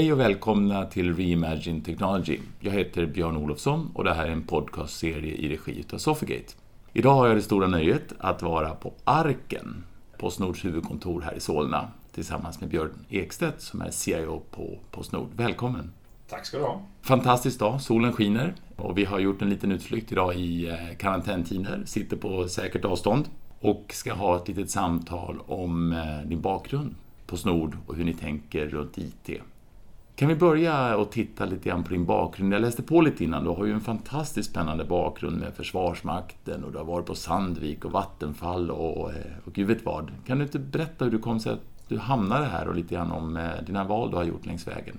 Hej och välkomna till Reimagine Technology. Jag heter Björn Olofsson och det här är en podcastserie i regi av Sofigate. Idag har jag det stora nöjet att vara på Arken, Postnords huvudkontor här i Solna, tillsammans med Björn Ekstedt som är CIO på Postnord. Välkommen! Tack ska du ha! Fantastisk dag, solen skiner och vi har gjort en liten utflykt idag i eh, karantäntider, sitter på säkert avstånd och ska ha ett litet samtal om eh, din bakgrund på Snord och hur ni tänker runt IT. Kan vi börja och titta lite grann på din bakgrund? Jag läste på lite innan, du har ju en fantastiskt spännande bakgrund med Försvarsmakten och du har varit på Sandvik och Vattenfall och, och, eh, och gud vet vad. Kan du inte berätta hur du kom sig att du hamnade här och lite grann om eh, dina val du har gjort längs vägen?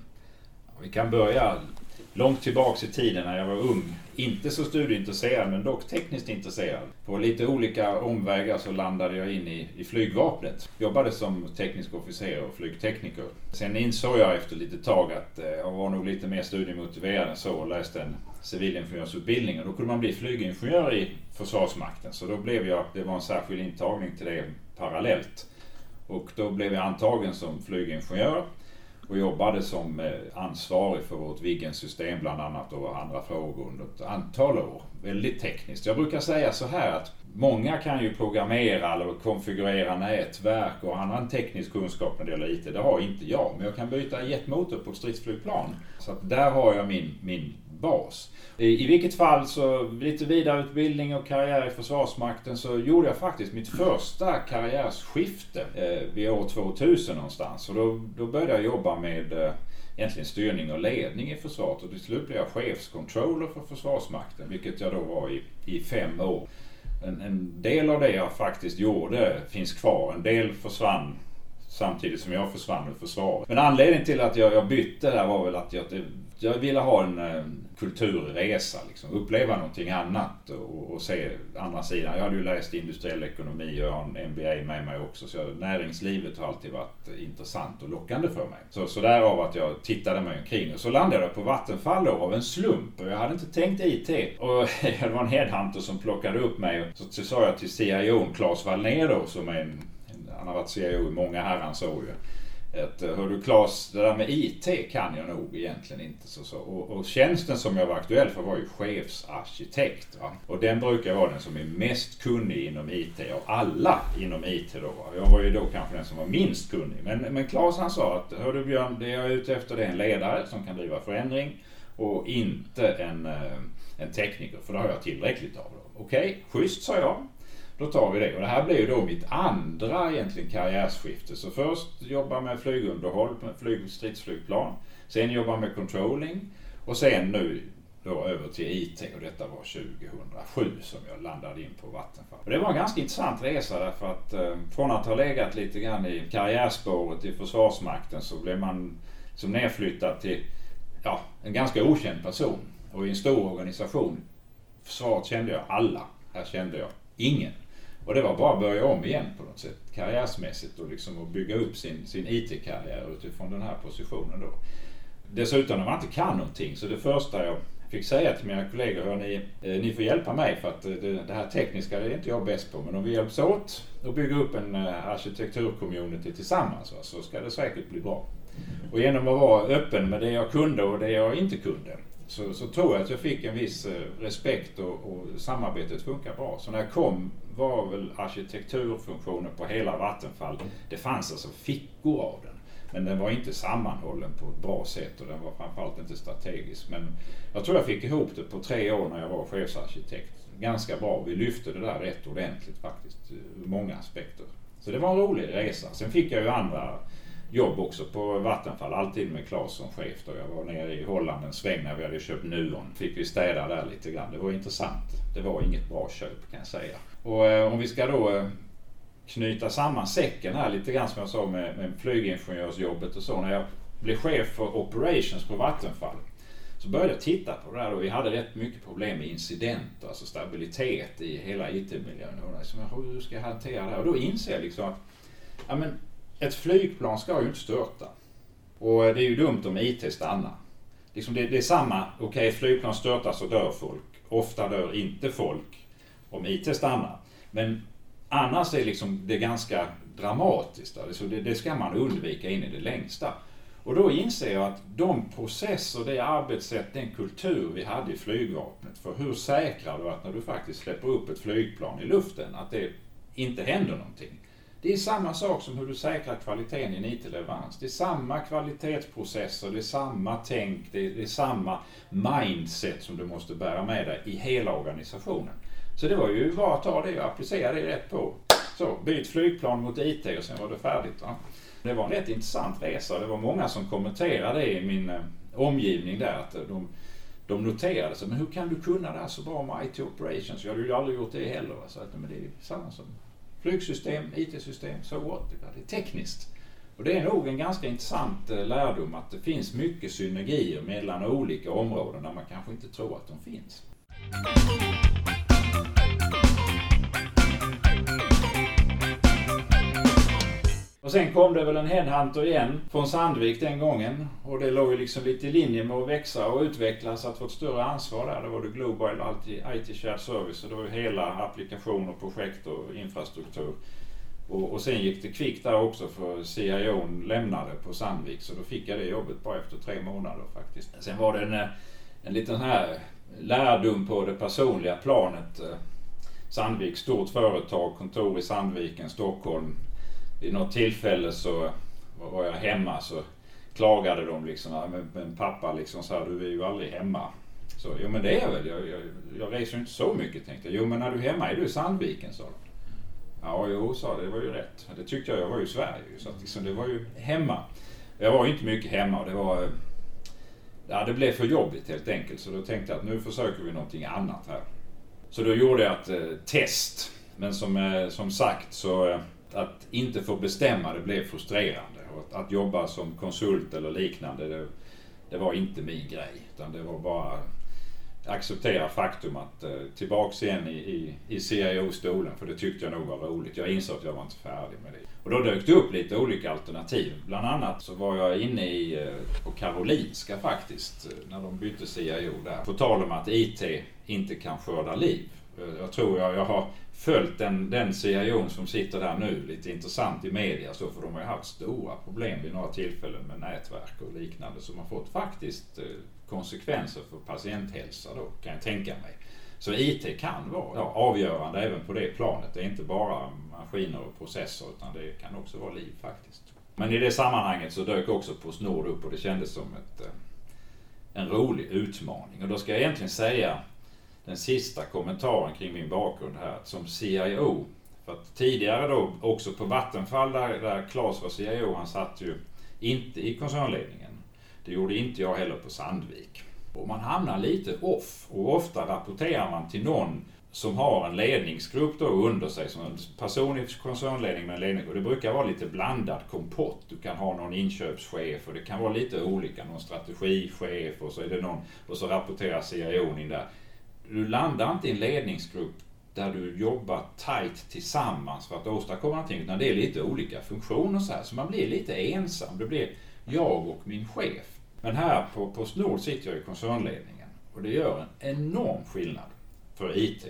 Vi kan börja långt tillbaks i tiden när jag var ung. Inte så studieintresserad men dock tekniskt intresserad. På lite olika omvägar så landade jag in i, i flygvapnet. Jobbade som teknisk officer och flygtekniker. Sen insåg jag efter lite tag att eh, jag var nog lite mer studiemotiverad än så och läste en civilingenjörsutbildning. Och då kunde man bli flygingenjör i Försvarsmakten. Så då blev jag, det var en särskild intagning till det parallellt. Och då blev jag antagen som flygingenjör och jobbade som eh, ansvarig för vårt Viggen-system bland annat och andra frågor under ett antal år. Väldigt tekniskt. Jag brukar säga så här att många kan ju programmera eller konfigurera nätverk och annan teknisk kunskap när det gäller IT. Det har inte jag, men jag kan byta jetmotor på ett stridsflygplan. Så att där har jag min, min bas. I, I vilket fall så lite vidareutbildning och karriär i Försvarsmakten så gjorde jag faktiskt mitt första karriärsskifte eh, vid år 2000 någonstans. Och då, då började jag jobba med eh, egentligen styrning och ledning i försvaret och till slut blev jag chefscontroller för Försvarsmakten vilket jag då var i, i fem år. En, en del av det jag faktiskt gjorde finns kvar, en del försvann samtidigt som jag försvann ur försvaret. Men anledningen till att jag, jag bytte där var väl att jag, jag ville ha en, en eh, kulturresa, liksom, uppleva någonting annat och, och, se andra sidan. Jag hade ju läst industriell ekonomi och jag har en MBA med mig också så jag, näringslivet har alltid varit intressant och lockande för mig. Så, så därav att jag tittade mig omkring och så landade jag på Vattenfall då, av en slump och jag hade inte tänkt IT. Och det var en headhunter som plockade upp mig så, så sa jag till CIO Claes Wallner då som är en, han har varit CIO i många herrans år ju ett, hör du Claes, det där med IT kan jag nog egentligen inte. Så, så. Och, och tjänsten som jag var aktuell för var ju chefsarkitekt. Va? Och den brukar vara den som är mest kunnig inom IT av alla inom IT då. Va? Jag var ju då kanske den som var minst kunnig. Men, men Claes han sa att, hör du Björn, det jag är ute efter det är en ledare som kan driva förändring och inte en, eh, en tekniker, för det har jag tillräckligt av. Okej, okay, schysst sa jag. Då tar vi det. Och det här blir ju då mitt andra egentligen karriärsskifte. Så först jobba med flygunderhåll med flyg, stridsflygplan. Sen jobba med controlling. Och sen nu då över till IT och detta var 2007 som jag landade in på Vattenfall. Och det var en ganska intressant resa därför att eh, från att ha legat lite grann i karriärspåret i Försvarsmakten så blev man som nedflyttad till ja, en ganska okänd person. Och i en stor organisation, försvaret kände jag alla. Här kände jag ingen. Och det var bara att börja om igen på något sätt karriärsmässigt och liksom att bygga upp sin, sin IT-karriär utifrån den här positionen då. Dessutom när man inte kan någonting så det första jag fick säga till mina kollegor, hörni, eh, ni får hjälpa mig för att eh, det, det här tekniska det är inte jag bäst på men om vi hjälps åt och bygger upp en eh, arkitekturcommunity tillsammans va, så ska det säkert bli bra. Och genom att vara öppen med det jag kunde och det jag inte kunde så, så tror jag att jag fick en viss eh, respekt och, och samarbetet funkar bra. Så när jag kom var väl arkitekturfunktionen på hela Vattenfall, det fanns alltså fickor av den. Men den var inte sammanhållen på ett bra sätt och den var framförallt inte strategisk. Men jag tror jag fick ihop det på tre år när jag var chefsarkitekt. Ganska bra. Vi lyfte det där rätt ordentligt faktiskt eh, ur många aspekter. Så det var en rolig resa. Sen fick jag ju andra jobb också på Vattenfall, alltid med Claes som chef. Då. Jag var nere i Holland en sväng när vi hade köpt Nuon. Fick vi städa där lite grann. Det var intressant. Det var inget bra köp kan jag säga. Och eh, om vi ska då eh, knyta samman säcken här lite grann som jag sa med, med flygingenjörsjobbet och så. När jag blev chef för operations på Vattenfall så började jag titta på det där och vi hade rätt mycket problem med incidenter, alltså stabilitet i hela IT-miljön. Och liksom, hur ska jag hantera det här? Och då inser jag liksom att ja, men ett flygplan ska ju inte störta. Och det är ju dumt om IT stannar. Liksom det, det, är samma, okej okay, flygplan störtar så dör folk. Ofta dör inte folk om IT stannar. Men annars är liksom det ganska dramatiskt. Alltså det, det ska man undvika in i det längsta. Och då inser jag att de processer, det arbetssätt, den kultur vi hade i flygvapnet för hur säkrar du att när du faktiskt släpper upp ett flygplan i luften att det inte händer någonting. Det är samma sak som hur du säkrar kvaliteten i en IT-leverans. Det är samma kvalitetsprocesser, det är samma tänk, det är, det är samma mindset som du måste bära med dig i hela organisationen. Så det var ju bara att ta det och applicera det rätt på. Så, byt flygplan mot IT och sen var det färdigt. Va? Det var en rätt intressant resa. Det var många som kommenterade det i min eh, omgivning där. Att eh, de, de noterade så, men hur kan du kunna det här så bra med IT operations? Jag hade ju aldrig gjort det heller. Så att, men det är samma som flygsystem, IT-system, so what? Det är tekniskt. Och det är nog en ganska intressant eh, lärdom att det finns mycket synergier mellan olika områden där man kanske inte tror att de finns. Och sen kom det väl en headhunter igen från Sandvik den gången. Och det låg ju liksom lite i linje med att växa och utvecklas, att få ett större ansvar där. Då var det Global IT Shared Service och det var ju hela applikationer, projekt och infrastruktur. Och, och sen gick det kvickt där också för CIO lämnade på Sandvik så då fick jag det jobbet bara efter tre månader faktiskt. Sen var det en, eh, en liten här lärdom på det personliga planet. Eh, Sandvik, stort företag, kontor i Sandviken, Stockholm vid något tillfälle så var jag hemma så klagade de liksom. Men, men pappa liksom så här, du är ju aldrig hemma. Så, jo men det är jag väl. Jag, jag, jag reser inte så mycket tänkte jag. Jo men när du är hemma är du i Sandviken sa de. Ja jo sa det var ju rätt. Det tyckte jag, jag var ju i Sverige så att liksom, det var ju hemma. Jag var ju inte mycket hemma och det var Ja, det blev för jobbigt helt enkelt så då tänkte jag att nu försöker vi någonting annat här. Så då gjorde jag ett eh, test. Men som, eh, som sagt så eh, att inte få bestämma det blev frustrerande. Och att, att jobba som konsult eller liknande det, det, var inte min grej. Utan det var bara acceptera faktum att eh, tillbaks igen i, i, i CIO-stolen för det tyckte jag nog var roligt. Jag insåg att jag var inte färdig med det. Och då dök det upp lite olika alternativ. Bland annat så var jag inne i, eh, på Karolinska faktiskt, eh, när de bytte CIO där. På tal om att IT inte kan skörda liv. Eh, jag tror jag, jag har följt den, den CIO som sitter där nu lite intressant i media så för de har ju haft stora problem vid några tillfällen med nätverk och liknande som har fått faktiskt eh, konsekvenser för patienthälsa då kan jag tänka mig. Så IT kan vara ja, avgörande även på det planet. Det är inte bara maskiner och processer utan det kan också vara liv faktiskt. Men i det sammanhanget så dök också Postnord upp och det kändes som ett, eh, en rolig utmaning. Och då ska jag egentligen säga den sista kommentaren kring min bakgrund här. Som CIO, för att tidigare då också på Vattenfall där, där Claes var CIO, han satt ju inte i koncernledningen. Det gjorde inte jag heller på Sandvik. Och man hamnar lite off och ofta rapporterar man till någon som har en ledningsgrupp då under sig, som en person i koncernledning med en ledningsgrupp. Det brukar vara lite blandad kompott. Du kan ha någon inköpschef och det kan vara lite olika, någon strategichef och så är det någon, och så rapporterar CIO in där. Du landar inte i en ledningsgrupp där du jobbar tight tillsammans för att åstadkomma någonting, utan det är lite olika funktioner så här, så man blir lite ensam. Det blir jag och min chef. Men här på Postnord sitter jag i koncernledningen och det gör en enorm skillnad för IT.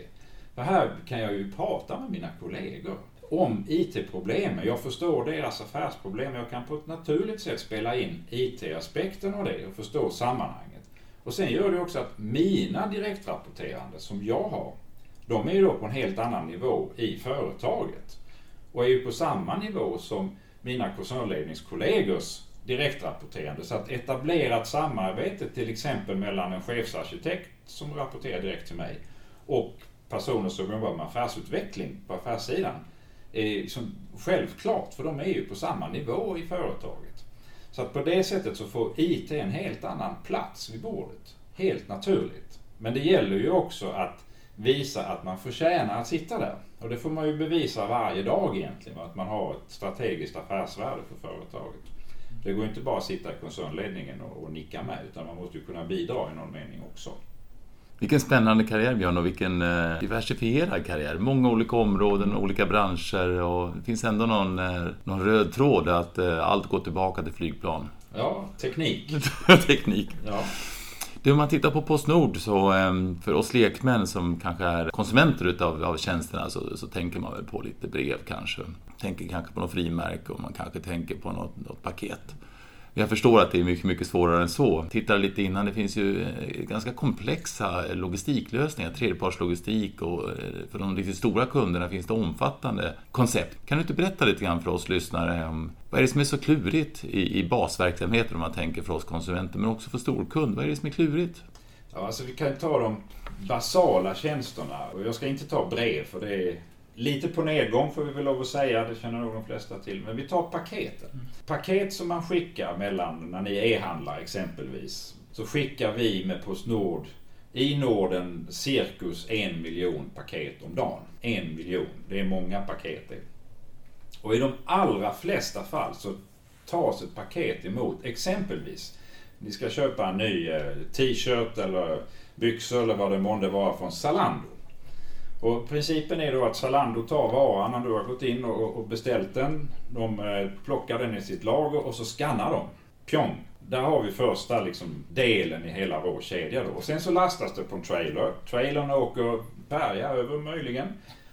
För här kan jag ju prata med mina kollegor om IT-problemen. Jag förstår deras affärsproblem. Jag kan på ett naturligt sätt spela in IT-aspekten av det och förstå sammanhanget. Och sen gör det också att mina direktrapporterande som jag har, de är ju då på en helt annan nivå i företaget. Och är ju på samma nivå som mina koncernledningskollegors direktrapporterande. Så att etablerat samarbete till exempel mellan en chefsarkitekt som rapporterar direkt till mig och personer som jobbar med affärsutveckling på affärssidan är liksom självklart för de är ju på samma nivå i företaget. Så att på det sättet så får IT en helt annan plats vid bordet. Helt naturligt. Men det gäller ju också att visa att man förtjänar att sitta där. Och det får man ju bevisa varje dag egentligen, att man har ett strategiskt affärsvärde för företaget. Det går inte bara att sitta i koncernledningen och, och nicka med utan man måste ju kunna bidra i någon mening också. Vilken spännande karriär Björn och vilken eh, diversifierad karriär. Många olika områden, olika branscher och det finns ändå någon, eh, någon röd tråd att eh, allt går tillbaka till flygplan. Ja, teknik. teknik. Ja. Det, om man tittar på Postnord så ehm, för oss lekmän som kanske är konsumenter utav, av tjänsterna så, så tänker man väl på lite brev kanske. Tänker kanske på något frimärke och man kanske tänker på något, något paket. Jag förstår att det är mycket, mycket svårare än så. Tittar lite innan, det finns ju eh, ganska komplexa eh, logistiklösningar, tredjepartslogistik och eh, för de riktigt stora kunderna finns det omfattande koncept. Kan du inte berätta lite grann för oss lyssnare om vad är det som är så klurigt i, i basverksamheten om man tänker för oss konsumenter, men också för storkund? Vad är det som är klurigt? Ja, alltså vi kan ta de basala tjänsterna. Och jag ska inte ta brev för det är lite på nedgång får vi väl lov att säga. Det känner nog de flesta till. Men vi tar paketen. Mm. Paket som man skickar mellan, när ni e-handlar exempelvis. Så skickar vi med Postnord i Norden cirkus en miljon paket om dagen. En miljon. Det är många paket det. Och i de allra flesta fall så tas ett paket emot exempelvis ni ska köpa en ny eh, t-shirt eller byxor eller vad det månde vara från Zalando. Och principen är då att Zalando tar varan när du har gått in och beställt den. De eh, plockar den i sitt lager och så skannar de. Pjong! Där har vi första liksom, delen i hela vår kedja. Då. Och sen så lastas det på en trailer. Trailern åker Berga över möjligen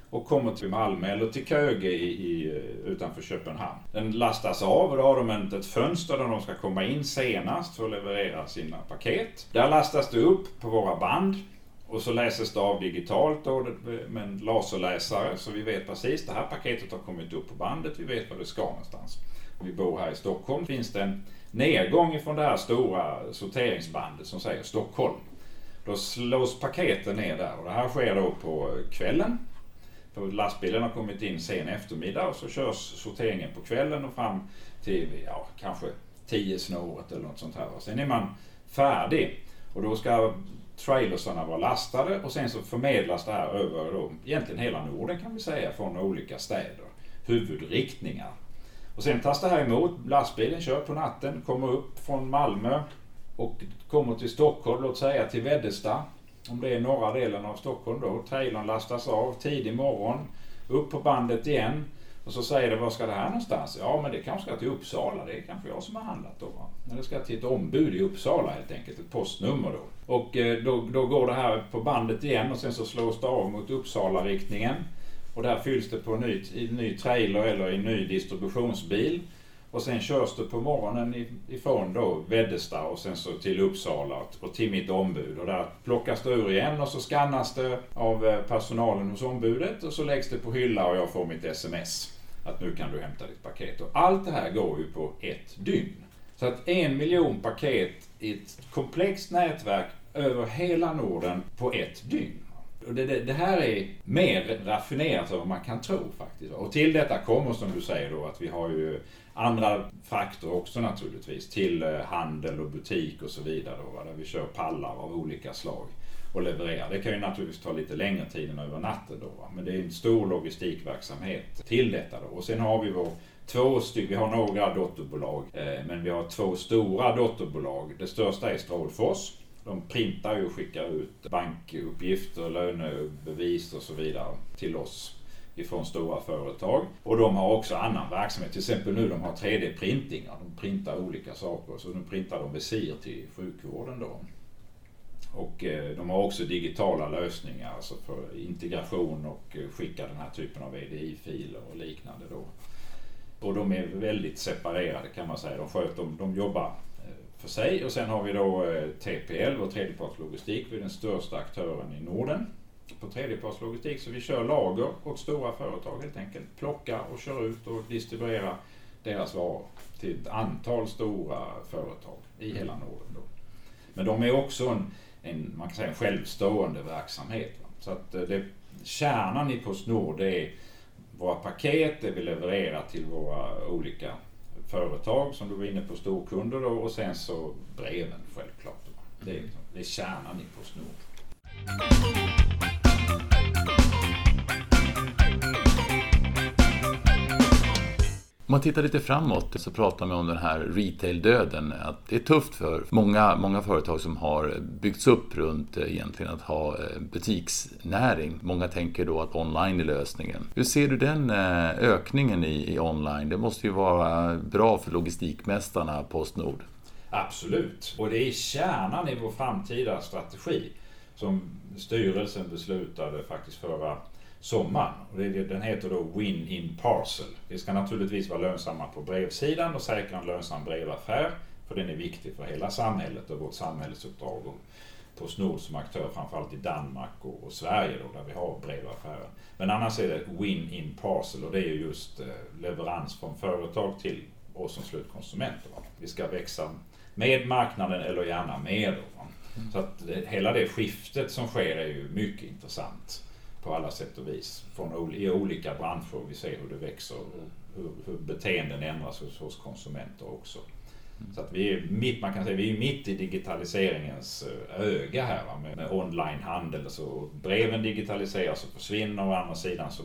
och kommer till Malmö eller till Köge i, i, eh, utanför Köpenhamn. Den lastas av och då har de ett fönster där de ska komma in senast för att leverera sina paket. Där lastas det upp på våra band och så läses det av digitalt då, med en laserläsare så vi vet precis det här paketet har kommit upp på bandet, vi vet var det ska någonstans. Om vi bor här i Stockholm finns det en nedgång ifrån det här stora sorteringsbandet som säger Stockholm. Då slås paketen ner där och det här sker då på kvällen för lastbilen har kommit in sen eftermiddag och så körs sorteringen på kvällen och fram till ja, kanske 10 snåret eller något sånt här. Och sen är man färdig och då ska trailersarna var lastade och sen så förmedlas det här över då, egentligen hela Norden kan vi säga från olika städer, huvudriktningar. Och sen tas det här emot, lastbilen kör på natten, kommer upp från Malmö och kommer till Stockholm, låt säga till Veddesta om det är norra delen av Stockholm då. Trailern lastas av tidig morgon, upp på bandet igen. Och så säger de, var ska det här någonstans? Ja, men det kanske ska till Uppsala. Det är kanske jag som har handlat då. Va? det ska till ett ombud i Uppsala helt enkelt, ett postnummer då. Och eh, då, då går det här på bandet igen och sen så slås det av mot Uppsala-riktningen. Och där fylls det på en ny, ny trailer eller i en ny distributionsbil. Och sen körs det på morgonen ifrån då Veddesta och sen så till Uppsala och till mitt ombud. Och där plockas det ur igen och så skannas det av eh, personalen hos ombudet och så läggs det på hylla och jag får mitt sms. Att nu kan du hämta ditt paket. Och allt det här går ju på ett dygn. Så att en miljon paket i ett komplext nätverk över hela Norden på ett dygn. Och det, det, det, här är mer raffinerat än vad man kan tro faktiskt. Och till detta kommer som du säger då att vi har ju andra frakter också naturligtvis till eh, handel och butik och så vidare. Då, där vi kör pallar av olika slag och levererar. Det kan ju naturligtvis ta lite längre tid än över natten då. Va? Men det är en stor logistikverksamhet till detta då. Och sen har vi vår två stycken, vi har några dotterbolag, eh, men vi har två stora dotterbolag. Det största är Strålfors. De printar ju och skickar ut bankuppgifter, lönebevis och så vidare till oss ifrån stora företag. Och de har också annan verksamhet. Till exempel nu de har 3D-printing De printar olika saker. Så nu printar de visir till sjukvården då. Och eh, de har också digitala lösningar alltså för integration och eh, skicka den här typen av EDI-filer och liknande då. Och de är väldigt separerade kan man säga. De, sköter, de, de jobbar eh, för sig och sen har vi då TPL, vår tredjepartslogistik, vi är den största aktören i Norden på tredjepartslogistik. Så vi kör lager åt stora företag helt enkelt. Plockar och kör ut och distribuerar deras varor till ett antal stora företag i hela Norden. Då. Men de är också en, en, man kan säga en självstående verksamhet. Va? Så att eh, det, kärnan i Postnord det är våra paket, det vi levererar till våra olika företag som du var inne på, storkunder då, och sen så breven självklart. Det är, det är kärnan i Postnord. Om man tittar lite framåt så pratar man om den här retail-döden. Att det är tufft för många, många företag som har byggts upp runt eh, egentligen att ha eh, butiksnäring. Många tänker då att online är lösningen. Hur ser du den eh, ökningen i, i online? Det måste ju vara bra för logistikmästarna Postnord. Absolut, och det är kärnan i vår framtida strategi som styrelsen beslutade faktiskt förra sommaren. Och det, den heter då Win in Parcel. Vi ska naturligtvis vara lönsamma på brevsidan och säkra en lönsam brevaffär För den är viktig för hela samhället och vårt samhällsuppdrag. Och Postnord som aktör framförallt i Danmark och, och Sverige då, där vi har brevaffärer. Men annars är det win in parcel och det är just eh, leverans från företag till oss som slutkonsumenter. Va? Vi ska växa med marknaden eller gärna med. Då. Så att det, hela det skiftet som sker är ju mycket intressant på alla sätt och vis. Från, I olika branscher. Vi ser hur det växer och hur, hur beteenden ändras hos, hos konsumenter också. Mm. Så att vi är mitt, man kan säga, vi är mitt i digitaliseringens eh, öga här va? med, med onlinehandel. Så breven digitaliseras och försvinner och å andra sidan så,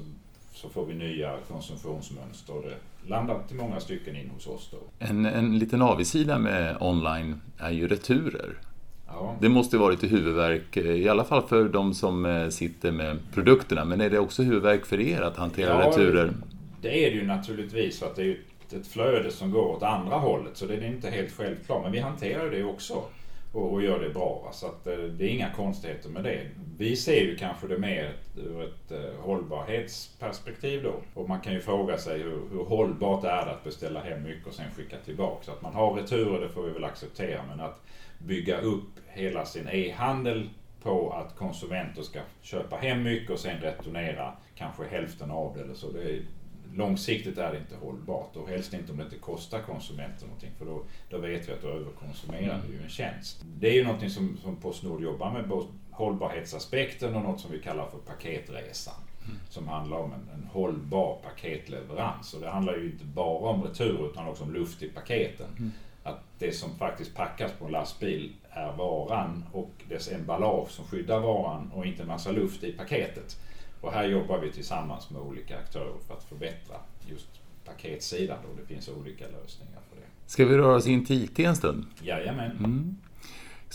så får vi nya konsumtionsmönster. Och det landar till många stycken in hos oss då. En, en liten avigsida med online är ju returer. Ja. Det måste vara lite huvudvärk, eh, i alla fall för de som eh, sitter med produkterna. Men är det också huvudvärk för er att hantera ja, returer? Det är det ju naturligtvis för att det är ett flöde som går åt andra hållet. Så det är inte helt självklart. Men vi hanterar det också och, och gör det bra. Va? Så att, eh, det är inga konstigheter med det. Vi ser ju kanske det mer ur ett hållbarhetsperspektiv då. Och man kan ju fråga sig hur, hur hållbart är det att beställa hem mycket och sen skicka tillbaka. Så att man har returer, det får vi väl acceptera. Men att bygga upp hela sin e-handel på att konsumenter ska köpa hem mycket och sen returnera kanske hälften av det eller så. Det är, långsiktigt är det inte hållbart och helst inte om det inte kostar konsumenten någonting för då, då vet vi att då överkonsumerar vi ju en tjänst. Det är ju någonting som, som Postnord jobbar med, både hållbarhetsaspekten och något som vi kallar för paketresan. Mm. Som handlar om en, en, hållbar paketleverans. Och det handlar ju inte bara om retur utan också om luft i paketen. Mm. Att det som faktiskt packas på en lastbil är varan och dess emballage som skyddar varan och inte en massa luft i paketet. Och här jobbar vi tillsammans med olika aktörer för att förbättra just paketsidan och det finns olika lösningar för det. Ska vi röra oss in till IT en stund? Jajamän. Mm.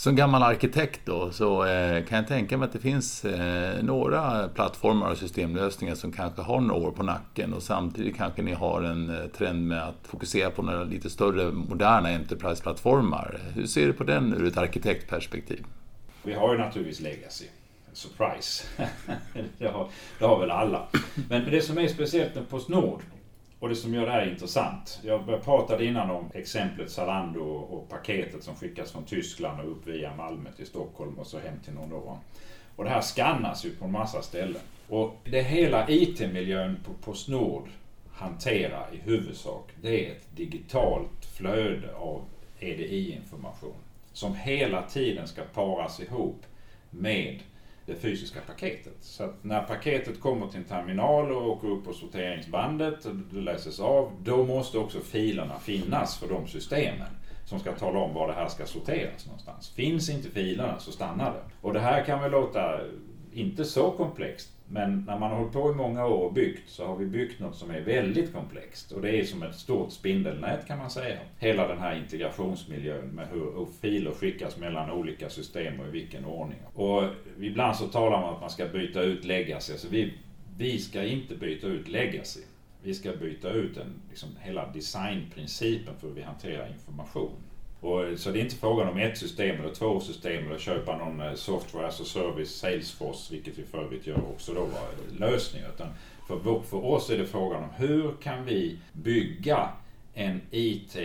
Som gammal arkitekt då så eh, kan jag tänka mig att det finns eh, några plattformar och systemlösningar som kanske har några år på nacken och samtidigt kanske ni har en eh, trend med att fokusera på några lite större moderna Enterprise-plattformar. Hur ser du på den ur ett arkitektperspektiv? Vi har ju naturligtvis legacy surprise. det, har, det har väl alla. Men det som är speciellt med Postnord och det som gör det här intressant. Jag pratade innan om exemplet Zalando och paketet som skickas från Tyskland och upp via Malmö till Stockholm och så hem till någon. Och det här skannas ju på en massa ställen. Och det hela IT-miljön på Postnord hanterar i huvudsak, det är ett digitalt flöde av EDI-information som hela tiden ska paras ihop med det fysiska paketet. Så att när paketet kommer till en terminal och åker upp på sorteringsbandet och det läses av, då måste också filerna finnas för de systemen som ska tala om var det här ska sorteras någonstans. Finns inte filerna så stannar det. Och det här kan väl låta inte så komplext men när man har hållit på i många år och byggt så har vi byggt något som är väldigt komplext. Och det är som ett stort spindelnät kan man säga. Hela den här integrationsmiljön med hur, filer skickas mellan olika system och i vilken ordning. Och ibland så talar man om att man ska byta ut legacy. Alltså vi, vi ska inte byta ut legacy. Vi ska byta ut en, liksom, hela designprincipen för hur vi hanterar information. Och, eh, så det är inte frågan om ett system eller två system eller köpa någon eh, software as a service, Salesforce, vilket vi för övrigt gör också då, eh, lösning. Utan för, för oss är det frågan om hur kan vi bygga en IT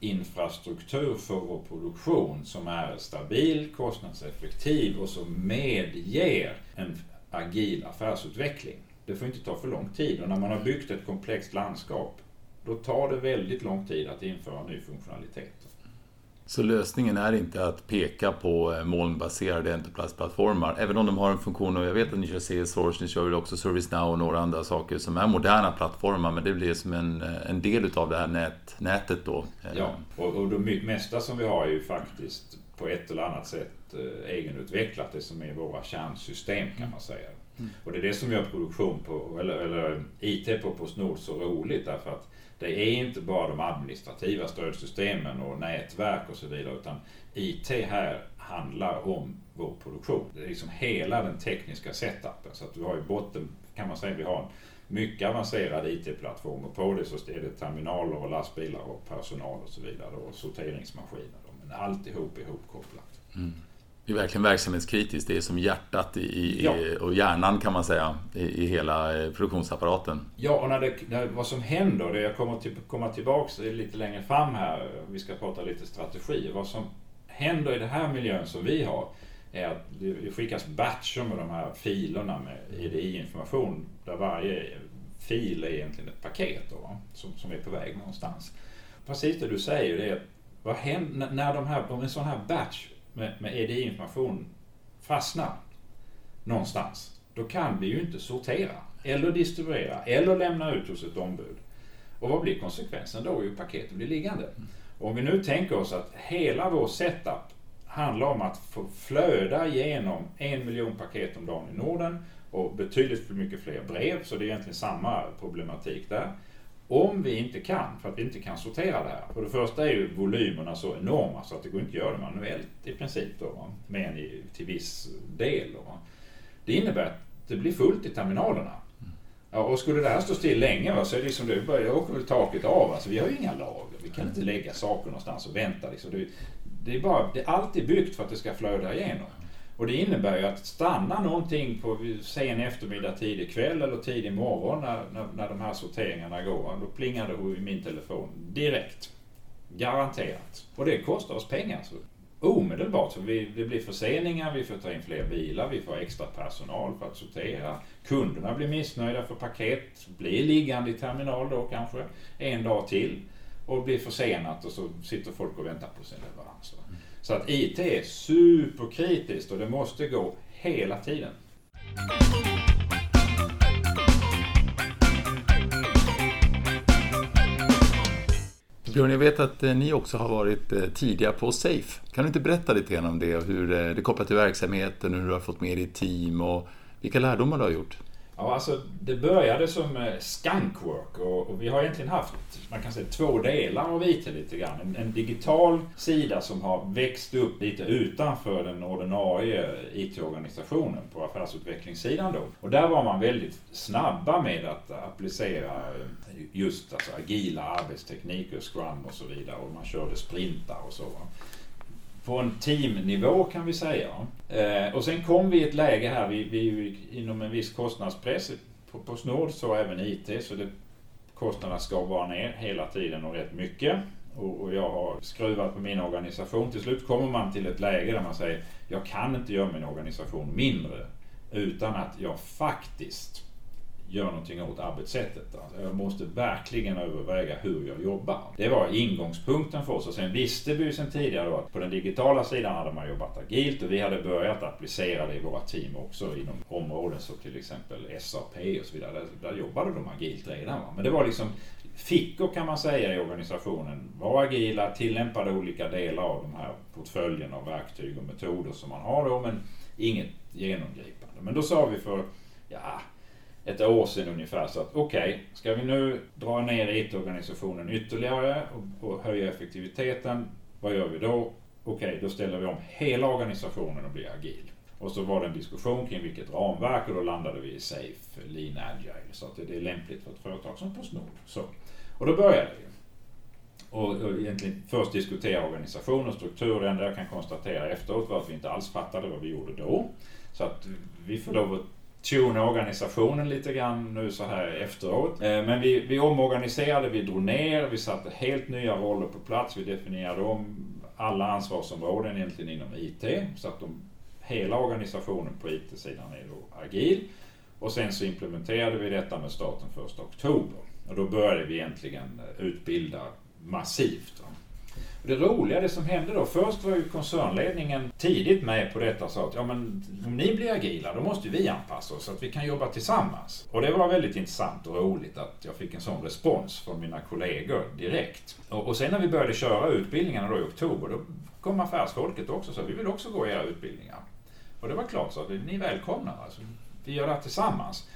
infrastruktur för vår produktion som är stabil, kostnadseffektiv och som medger en agil affärsutveckling. Det får inte ta för lång tid och när man har byggt ett komplext landskap då tar det väldigt lång tid att införa ny funktionalitet. Så lösningen är inte att peka på eh, molnbaserade Enterprise-plattformar, även om de har en funktion och jag vet att ni kör Salesforce, ni kör väl också ServiceNow och några andra saker som är moderna plattformar, men det blir som en, eh, en del utav det här nät, nätet då. Ja, och, och det mesta som vi har är ju faktiskt på ett eller annat sätt eh, egenutvecklat, det som är våra kärnsystem kan man säga. Mm. Och det är det som gör produktion på, eller, eller IT på Postnord så roligt därför att det är inte bara de administrativa stödsystemen och nätverk och så vidare utan IT här handlar om vår produktion. Det är liksom hela den tekniska setupen. Så att vi har i botten kan man säga vi har mycket avancerade IT-plattform och på det så är det terminaler och lastbilar och personal och så vidare och sorteringsmaskiner. Men alltihop är ihopkopplat. Mm. Är verkligen verksamhetskritiskt. Det är som hjärtat i, ja. och hjärnan kan man säga i, i hela eh, produktionsapparaten. Ja, och när det, när, vad som händer, det jag kommer till, komma tillbaks lite längre fram här, vi ska prata lite strategi. Vad som händer i den här miljön som vi har är att det skickas batcher med de här filerna med EDI-information där varje fil är egentligen ett paket då, som, som är på väg någonstans. Precis det du säger, det är vad händer när de här, om en sån här batch med, med EDI-information fastnar någonstans, då kan vi ju inte sortera eller distribuera eller lämna ut hos ett ombud. Och vad blir konsekvensen då? Jo, paketet blir liggande. Och om vi nu tänker oss att hela vår setup handlar om att få flöda igenom en miljon paket om dagen i Norden och betydligt för mycket fler brev, så det är egentligen samma problematik där. Om vi inte kan, för att vi inte kan sortera det här. För det första är ju volymerna så enorma så att det går inte att göra det manuellt i princip då, men till viss del. Då. Det innebär att det blir fullt i terminalerna. Ja, och skulle det här stå still länge va, så är det som det börjar åker väl taket av. Alltså, vi har ju inga lager. Vi kan inte lägga saker någonstans och vänta. Liksom. Det, det, är bara, det är alltid byggt för att det ska flöda igenom. Och det innebär ju att stanna någonting på sen eftermiddag, tidig kväll eller tidig morgon när, när, när de här sorteringarna går. Då plingar det i min telefon direkt. Garanterat. Och det kostar oss pengar. Så omedelbart. Så vi, det blir förseningar, vi får ta in fler bilar, vi får extra personal för att sortera. Kunderna blir missnöjda för paket blir liggande i terminal då kanske en dag till och blir försenat och så sitter folk och väntar på sin leverans. Så att IT är superkritiskt och det måste gå hela tiden. Björn, jag vet att eh, ni också har varit eh, tidiga på Safe. Kan du inte berätta lite grann om det och hur eh, det kopplar till verksamheten, och hur du har fått med ditt team och vilka lärdomar du har gjort? Ja, alltså det började som eh, skunkwork och, och, vi har egentligen haft man kan säga två delar av IT lite grann. En, en, digital sida som har växt upp lite utanför den ordinarie eh, IT-organisationen på affärsutvecklingssidan då. Och där var man väldigt snabba med att applicera eh, just alltså, agila arbetstekniker, scrum och så vidare och man körde sprintar och så på en teamnivå kan vi säga. Eh, och sen kom vi i ett läge här, vi, vi inom en viss kostnadspress på, på Snord, så även IT, så det, kostnaderna ska vara ner hela tiden och rätt mycket. Och, och, jag har skruvat på min organisation. Till slut kommer man till ett läge där man säger, jag kan inte göra min organisation mindre utan att jag faktiskt gör någonting åt arbetssättet. Alltså jag måste verkligen överväga hur jag jobbar. Det var ingångspunkten för oss och sen visste vi ju sen tidigare att på den digitala sidan hade man jobbat agilt och vi hade börjat applicera det i våra team också inom områden som till exempel SAP och så vidare. Där, där jobbade de agilt redan. Men det var liksom fickor kan man säga i organisationen. Var agila, tillämpade olika delar av de här portföljen av verktyg och metoder som man har då men inget genomgripande. Men då sa vi för ja, ett år sedan ungefär. Så att okej, okay, ska vi nu dra ner IT-organisationen ytterligare och, och, höja effektiviteten, vad gör vi då? Okej, okay, då ställer vi om hela organisationen och blir agil. Och så var det en diskussion kring vilket ramverk och då landade vi i Safe, Lean Agile. Så att det är lämpligt för ett företag som Postnord. Så. Och då började vi. Och, och egentligen först diskutera organisation och struktur. Det enda jag kan konstatera efteråt var att vi inte alls fattade vad vi gjorde då. Så att vi får lov att tuna organisationen lite grann nu så här efteråt. Eh, men vi, vi omorganiserade, vi drog ner, vi satte helt nya roller på plats. Vi definierade om alla ansvarsområden egentligen inom IT. Så att de, hela organisationen på IT-sidan är då agil. Och sen så implementerade vi detta med starten 1 oktober. Och då började vi egentligen eh, utbilda massivt. Det roliga, det som hände då, först var ju koncernledningen tidigt med på detta och sa att ja, men, om ni blir agila då måste vi anpassa oss så att vi kan jobba tillsammans. Och det var väldigt intressant och roligt att jag fick en sån respons från mina kollegor direkt. Och, och sen när vi började köra utbildningarna då i oktober, då kom affärsfolket också och sa vi vill också gå era utbildningar. Och det var klart så att ni är välkomna, alltså, vi gör det här tillsammans.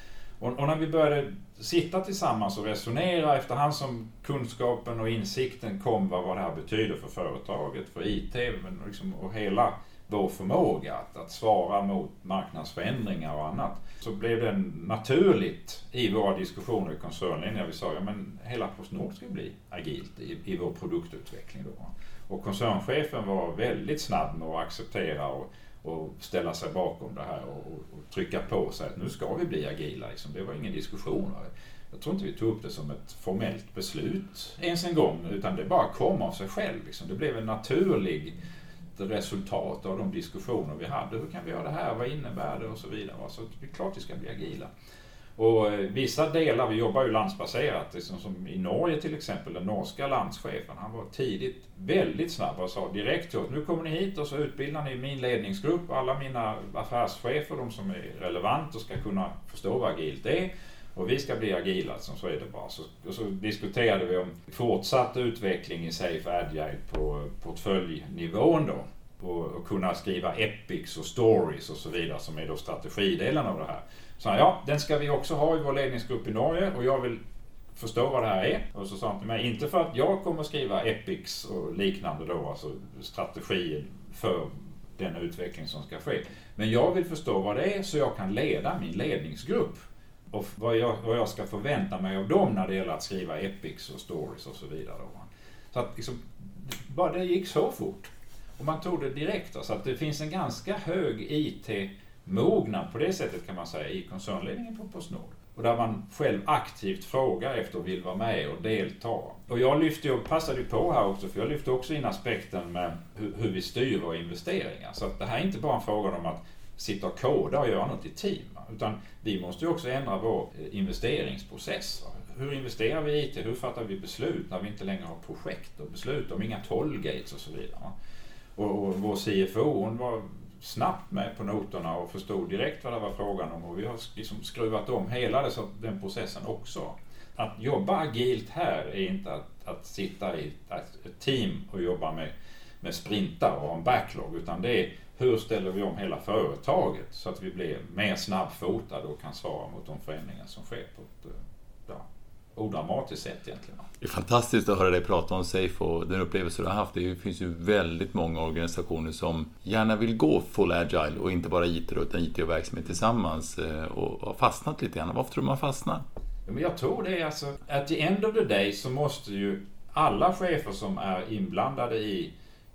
Och, och, när vi började sitta tillsammans och resonera efterhand som kunskapen och insikten kom vad, vad det här betyder för företaget, för IT men liksom, och hela vår förmåga att, att svara mot marknadsförändringar och annat. Så blev det naturligt i våra diskussioner i koncernen när vi sa att ja, hela Postnord ska bli agilt i, i vår produktutveckling. Då. Och koncernchefen var väldigt snabb med att acceptera och, och ställa sig bakom det här och, och, trycka på sig att nu ska vi bli agila. Liksom. Det var ingen diskussion. Jag tror inte vi tog upp det som ett formellt beslut ens en gång, utan det bara kom av sig själv. Liksom. Det blev en naturlig resultat av de diskussioner vi hade. Hur kan vi göra det här? Vad innebär det? Och så vidare. Så det är klart vi ska bli agila. Och eh, vissa delar, vi jobbar ju landsbaserat, liksom som i Norge till exempel, den norska landschefen, han var tidigt väldigt snabb och sa direkt till oss, nu kommer ni hit och så utbildar ni min ledningsgrupp, alla mina affärschefer, de som är relevanta och ska kunna förstå vad agilt är. Och vi ska bli agila, som så är det bara. Så, och så diskuterade vi om fortsatt utveckling i Safe Agile på portföljnivån då. Och, och kunna skriva epics och stories och så vidare som är då strategidelen av det här. Så han, ja, den ska vi också ha i vår ledningsgrupp i Norge och jag vill förstå vad det här är. Och så sa han till mig, inte för att jag kommer skriva epics och liknande då, alltså strategier för den utveckling som ska ske. Men jag vill förstå vad det är så jag kan leda min ledningsgrupp. Och vad jag, vad jag ska förvänta mig av dem när det gäller att skriva epics och stories och så vidare. Då. Så att liksom, bara det gick så fort. Och man tog det direkt. Då, så att det finns en ganska hög IT mognad på det sättet kan man säga i koncernledningen på Postnord. Och där man själv aktivt frågar efter och vill vara med och delta. Och jag lyfte och passade ju på här också, för jag lyfte också in aspekten med hur, hur vi styr våra investeringar. Så att det här är inte bara en fråga om att sitta och koda och göra något i team. Utan vi måste ju också ändra vår eh, investeringsprocess. Hur investerar vi i IT? Hur fattar vi beslut när vi inte längre har projekt och beslut om inga tollgates och så vidare. Och, och vår CFO hon var snabbt med på noterna och förstod direkt vad det var frågan om och vi har liksom skruvat om hela den processen också. Att jobba agilt här är inte att, att sitta i ett team och jobba med, med sprintar och ha en backlog utan det är hur ställer vi om hela företaget så att vi blir mer snabbfotade och kan svara mot de förändringar som sker på ett eh, odramatiskt sätt egentligen. Det är fantastiskt att höra dig prata om Safe och den upplevelse du har haft. Det finns ju väldigt många organisationer som gärna vill gå full agile och inte bara IT utan IT och verksamhet tillsammans eh, och har fastnat lite grann. Varför tror du man fastnar? jag tror det är alltså, at the end of the day så måste ju alla chefer som är inblandade i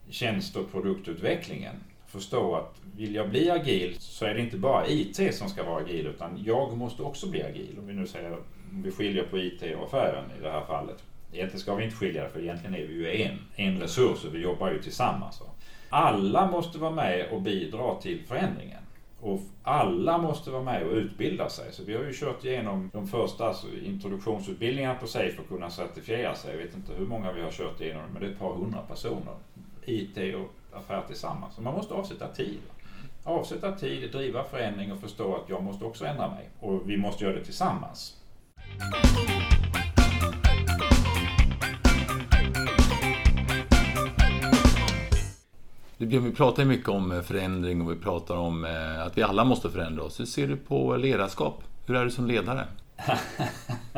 tjänst och produktutvecklingen förstå att vill jag bli agil så är det inte bara IT som ska vara agil utan jag måste också bli agil. Om vi nu säger, vi skiljer på IT och affären i det här fallet. Egentligen ska vi inte skilja det för egentligen är vi ju en, en resurs och vi jobbar ju tillsammans. Alla måste vara med och bidra till förändringen. Och alla måste vara med och utbilda sig. Så vi har ju kört igenom de första alltså, introduktionsutbildningarna på SAFE för att kunna certifiera sig. Jag vet inte hur många vi har kört igenom, men det är ett par hundra personer. IT och affär tillsammans. Så man måste avsätta tid. Avsätta tid, driva förändring och förstå att jag måste också ändra mig. Och vi måste göra det tillsammans. Vi pratar ju mycket om eh, förändring och vi pratar om eh, att vi alla måste förändra oss. Hur ser du på ledarskap? Hur är du som ledare?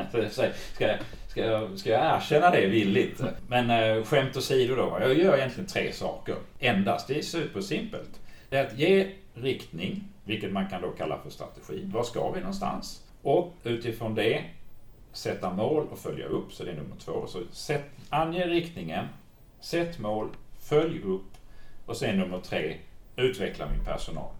ska, jag, ska, jag, ska jag erkänna det villigt? Men eh, skämt åsido då. Jag gör egentligen tre saker. Endast. Det är supersimpelt. Det är att ge riktning, vilket man kan då kalla för strategi. Var ska vi någonstans? Och utifrån det sätta mål och följa upp. Så det är nummer två. Så sätt, ange riktningen, sätt mål, följ upp och sen nummer tre, utveckla min personal.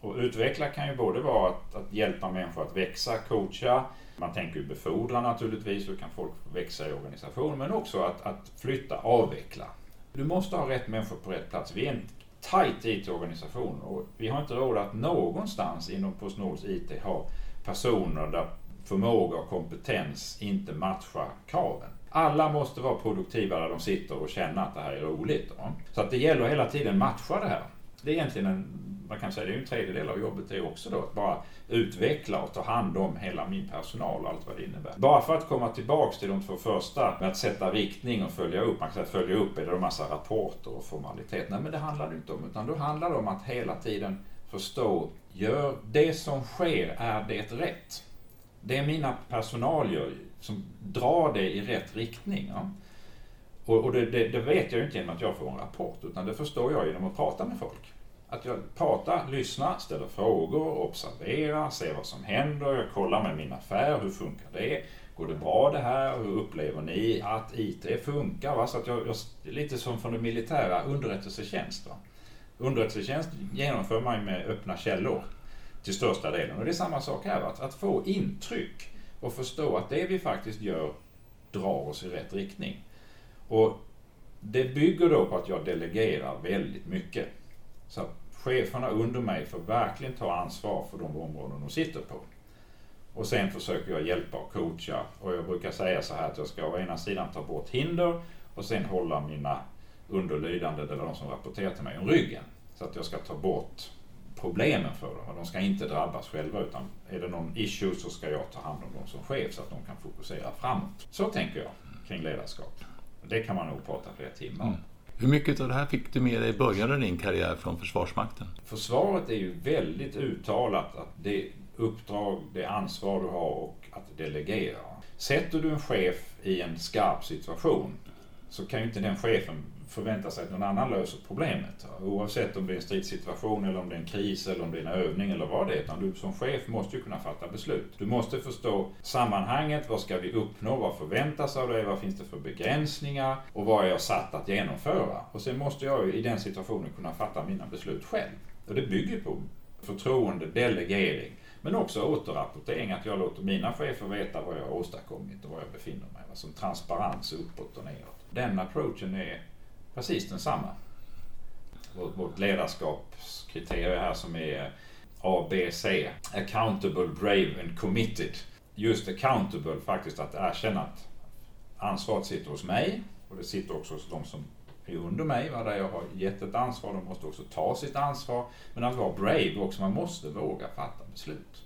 Och utveckla kan ju både vara att, att hjälpa människor att växa, coacha, man tänker ju befordra naturligtvis, hur kan folk växa i organisationen, men också att, att flytta, avveckla. Du måste ha rätt människor på rätt plats. Vi är en tight IT-organisation och vi har inte råd att någonstans inom Postnords IT ha personer där förmåga och kompetens inte matchar kraven. Alla måste vara produktiva där de sitter och känna att det här är roligt. Då. Så att det gäller att hela tiden matcha det här. Det är egentligen en man kan säga det är en tredjedel av jobbet det också då, att bara utveckla och ta hand om hela min personal och allt vad det innebär. Bara för att komma tillbaks till de två första med att sätta riktning och följa upp. Man kan säga att följa upp är det en massa rapporter och formaliteter. Nej men det handlar det inte om, utan då handlar det om att hela tiden förstå, gör det som sker, är det rätt? Det mina personal gör som drar det i rätt riktning. Ja? Och, och det, det, det, vet jag ju inte genom att jag får en rapport, utan det förstår jag genom att prata med folk. Att jag pratar, lyssnar, ställer frågor, observerar, ser vad som händer, jag kollar med min affär, hur funkar det? Går det bra det här? Hur upplever ni att IT funkar? Va? Så att jag, jag, lite som från det militära, underrättelsetjänst. Va? Underrättelsetjänst genomför man med öppna källor till största delen. Och det är samma sak här, att, att få intryck och förstå att det vi faktiskt gör drar oss i rätt riktning. Och det bygger då på att jag delegerar väldigt mycket. Så att cheferna under mig får verkligen ta ansvar för de områden de sitter på. Och sen försöker jag hjälpa och coacha. Och jag brukar säga så här att jag ska å ena sidan ta bort hinder och sen hålla mina underlydande, eller de som rapporterar till mig, om ryggen. Så att jag ska ta bort problemen för dem. De ska inte drabbas själva utan är det någon issue så ska jag ta hand om dem som chef så att de kan fokusera framåt. Så tänker jag kring ledarskap. Det kan man nog prata flera timmar om. Mm. Hur mycket av det här fick du med dig i början av din karriär från Försvarsmakten? Försvaret är ju väldigt uttalat att det uppdrag, det ansvar du har och att delegera. Sätter du en chef i en skarp situation så kan ju inte den chefen förvänta sig att någon annan löser problemet. Oavsett om det är en stridssituation eller om det är en kris eller om det är en övning eller vad det är. Utan du som chef måste ju kunna fatta beslut. Du måste förstå sammanhanget. Vad ska vi uppnå? Vad förväntas av dig? Vad finns det för begränsningar? Och vad är jag satt att genomföra? Och sen måste jag i den situationen kunna fatta mina beslut själv. Och det bygger på förtroende, delegering. Men också återrapportering, att jag låter mina chefer veta vad jag har åstadkommit och var jag befinner mig. Alltså transparens uppåt och neråt. Den approachen är precis densamma. Vårt, vårt ledarskapskriterium här som är ABC. Accountable, brave and committed. Just accountable faktiskt att erkänna att ansvaret sitter hos mig och det sitter också hos de som är under mig, där jag har gett ett ansvar. De måste också ta sitt ansvar. Men att vara brave också, man måste våga fatta beslut.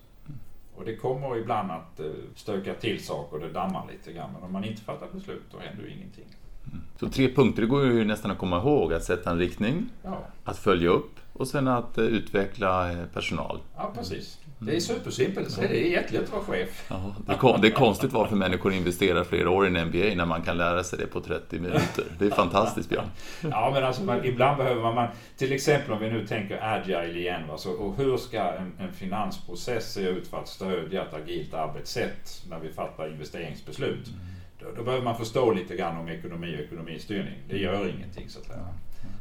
Och det kommer ibland att eh, stöka till saker och det dammar lite grann. Men om man inte fattar beslut då händer ju ingenting. Så tre punkter, det går ju nästan att komma ihåg. Att sätta en riktning, ja. att följa upp och sen att eh, utveckla eh, personal. Ja, precis. Det är supersimpelt. Det är jättelätt att vara chef. Ja, det, är, det är konstigt varför människor investerar flera år i en MBA när man kan lära sig det på 30 minuter. Det är fantastiskt, Björn. Ja, men alltså man, ibland behöver man, till exempel om vi nu tänker agile igen. Alltså, och hur ska en, en finansprocess se ut för att stödja ett agilt arbetssätt när vi fattar investeringsbeslut? Mm. Då, då, behöver man förstå lite grann om ekonomi och ekonomistyrning. Det gör ingenting så att säga.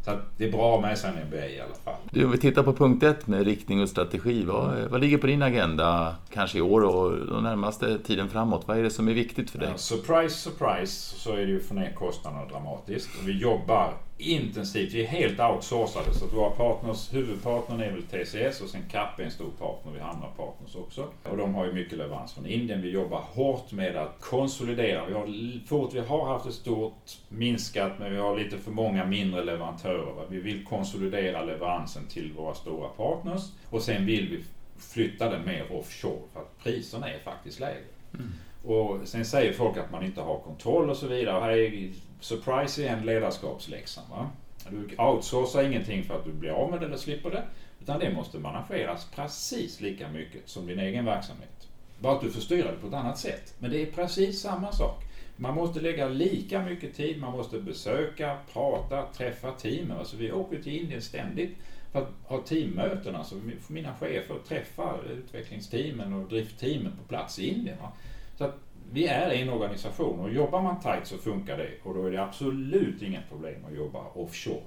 Så det är bra med sig en MBA i alla fall. Du, om vi tittar på punkt ett med riktning och strategi. Vad, vad ligger på din agenda, kanske i år och den närmaste tiden framåt? Vad är det som är viktigt för dig? Ja, surprise, surprise, så är det ju att få ner kostnaderna dramatiskt. Vi jobbar intensivt. Vi är helt outsourcade så att våra partners, huvudpartnern är väl TCS och sen CAP är en stor partner. Vi har andra partners också. Och de har ju mycket leverans från Indien. Vi jobbar hårt med att konsolidera. Vi har, fort, vi har haft ett stort minskat men vi har lite för många mindre leverantörer. Vi vill konsolidera leveransen till våra stora partners och sen vill vi flytta den mer offshore för att priserna är faktiskt lägre. Mm. Och sen säger folk att man inte har kontroll och så vidare. Och här är surprise igen ledarskapsläxan. Va? Du outsourcar ingenting för att du blir av med det eller slipper det. Utan det måste manageras precis lika mycket som din egen verksamhet. Bara att du får styra det på ett annat sätt. Men det är precis samma sak. Man måste lägga lika mycket tid, man måste besöka, prata, träffa teamen. Alltså vi åker till Indien ständigt för att ha teammöten. Alltså mina chefer träffar utvecklingsteamen och driftteamen på plats i Indien. Så att vi är en organisation och jobbar man tight så funkar det och då är det absolut inga problem att jobba offshore.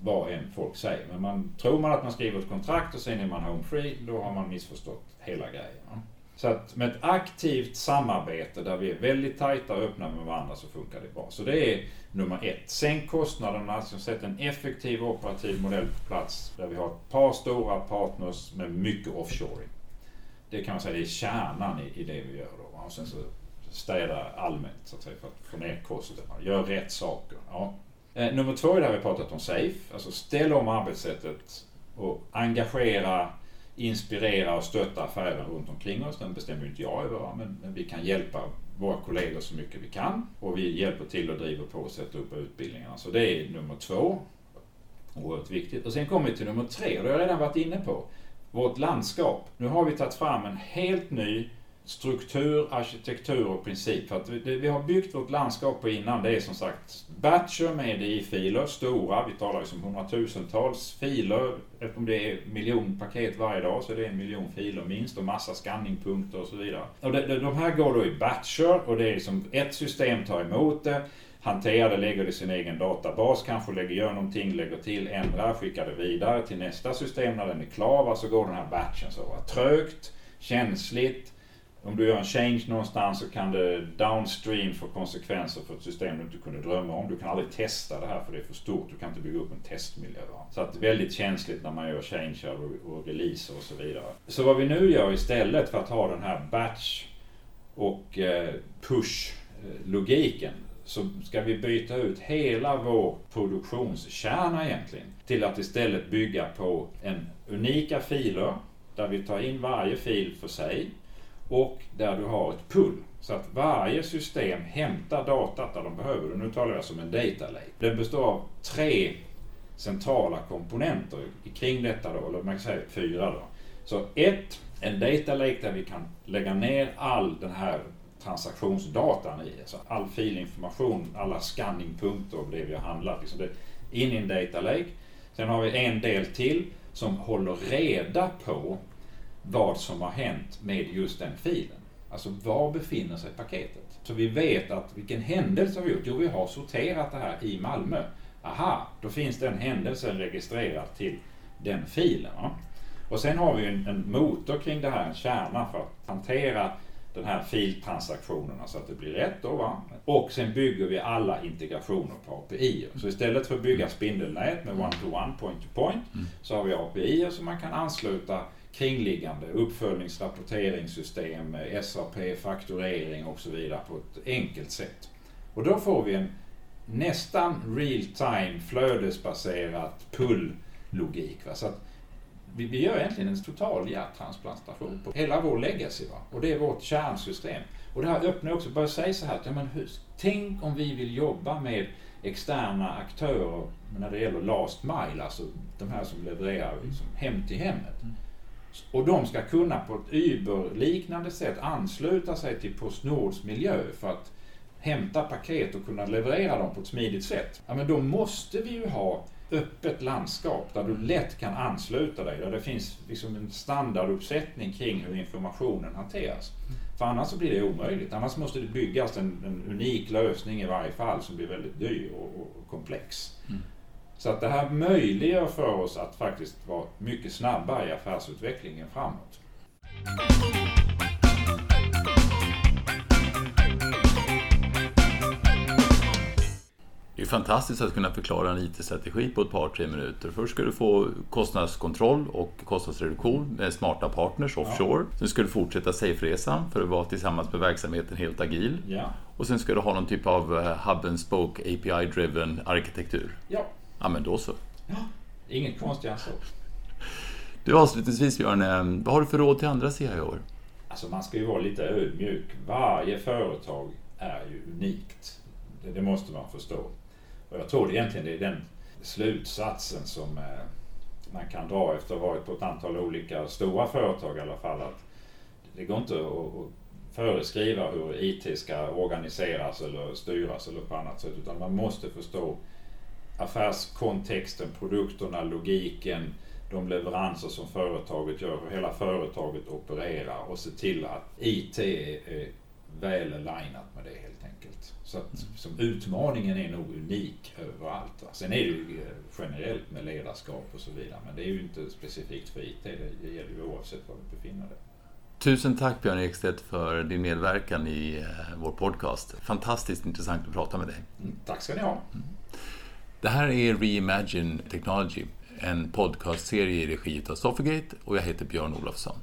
Vad än folk säger. Men man, tror man att man skriver ett kontrakt och sen är man home free, då har man missförstått hela grejen. Så att med ett aktivt samarbete där vi är väldigt tajta och öppna med varandra så funkar det bra. Så det är nummer ett. Sänk kostnaderna, sätt en effektiv operativ modell på plats där vi har ett par stora partners med mycket offshoring. Det kan man säga är kärnan i, i det vi gör då. Och sen så städa allmänt så att säga, för att få ner kostnaderna. Gör rätt saker. Ja. Eh, nummer två är det vi pratat om SAFE. Alltså ställ om arbetssättet och engagera, inspirera och stötta affären runt omkring oss. Den bestämmer ju inte jag över, men vi kan hjälpa våra kollegor så mycket vi kan. Och vi hjälper till och driver på och sätter upp utbildningarna. Så det är nummer två. Oerhört viktigt. Och sen kommer vi till nummer tre, och det har jag redan varit inne på. Vårt landskap. Nu har vi tagit fram en helt ny struktur, arkitektur och princip. För att det vi har byggt vårt landskap på innan det är som sagt batcher med i-filer, stora, vi talar ju som hundratusentals filer. Eftersom det är miljonpaket varje dag så är det en miljon filer minst och massa skanningpunkter och så vidare. Och det, de här går då i batcher och det är som ett system tar emot det. hanterar det, lägger det i sin egen databas, kanske lägger, gör någonting, lägger till, ändrar, skickar det vidare till nästa system när den är klar. Så går den här batchen så. Va? Trögt, känsligt. Om du gör en change någonstans så kan det downstream få konsekvenser för ett system du inte kunde drömma om. Du kan aldrig testa det här för det är för stort. Du kan inte bygga upp en testmiljö. Så att det är väldigt känsligt när man gör change och, releaser och så vidare. Så vad vi nu gör istället för att ha den här batch och eh, push-logiken så ska vi byta ut hela vår produktionskärna egentligen till att istället bygga på en unika filer där vi tar in varje fil för sig och där du har ett pull. Så att varje system hämtar datat där de behöver det. Nu talar jag som en data lake. Den består av tre centrala komponenter kring detta då, eller man kan säga fyra då. Så ett, en data lake där vi kan lägga ner all den här transaktionsdatan i. Alltså all filinformation, alla scanningpunkter och det vi har handlat. Liksom det, in i en data lake. Sen har vi en del till som håller reda på vad som har hänt med just den filen. Alltså var befinner sig paketet? Så vi vet att vilken händelse har vi gjort? Jo, vi har sorterat det här i Malmö. Aha, då finns den händelsen registrerad till den filen. Va? Och sen har vi en, en motor kring det här, en kärna för att hantera den här filtransaktionerna så att det blir rätt. Då, va? Och sen bygger vi alla integrationer på API. Så istället för att bygga spindelnät med one-to-one, point-to-point, så har vi API som man kan ansluta kringliggande uppföljningsrapporteringssystem, SAP, fakturering och så vidare på ett enkelt sätt. Och då får vi en nästan real-time flödesbaserat pull-logik. Så att vi, vi gör egentligen en total hjärttransplantation på hela vår legacy. Va? Och det är vårt kärnsystem. Och det här öppnar också, bara säga så här, att, ja, men hur, tänk om vi vill jobba med externa aktörer när det gäller last mile, alltså de här som levererar liksom hem till hemmet. Mm. Och de ska kunna på ett Uber-liknande sätt ansluta sig till Postnords miljö för att hämta paket och kunna leverera dem på ett smidigt sätt. Ja, men då måste vi ju ha öppet landskap där du lätt kan ansluta dig, där det finns liksom en standarduppsättning kring hur informationen hanteras. För annars så blir det omöjligt. Annars måste det byggas en, en unik lösning i varje fall som blir väldigt dyr och, och komplex. Mm. Så att det här möjliggör för oss att faktiskt vara mycket snabbare i affärsutvecklingen framåt. Det är fantastiskt att kunna förklara en IT-strategi på ett par, tre minuter. Först ska du få kostnadskontroll och kostnadsreduktion med smarta partners offshore. Ja. Sen ska du fortsätta safe-resan för att vara tillsammans med verksamheten helt agil. Ja. Och sen ska du ha någon typ av eh, hub and spoke API-driven arkitektur. Ja. Ja, men då så. Ja, inget konstigare än så. Du avslutningsvis Björn, eh, vad har du för råd till andra CIO? Alltså man ska ju vara lite ödmjuk. Varje företag är ju unikt. Det, det måste man förstå. Och jag tror det egentligen det är den slutsatsen som eh, man kan dra efter att ha varit på ett antal olika stora företag i alla fall. Att det går inte att föreskriva hur IT ska organiseras eller styras eller på annat sätt utan man måste förstå affärskontexten, produkterna, logiken, de leveranser som företaget gör, hur hela företaget opererar och se till att IT är väl alignat med det helt enkelt. Så att som utmaningen är nog unik överallt. Va? Sen är det ju eh, generellt med ledarskap och så vidare men det är ju inte specifikt för IT, det gäller ju oavsett var du befinner dig. Tusen tack Björn Ekstedt för din medverkan i eh, vår podcast. Fantastiskt intressant att prata med dig. Mm, tack ska ni ha. Det här är Reimagine Technology, en podcastserie i regi av Sofigate och jag heter Björn Olofsson.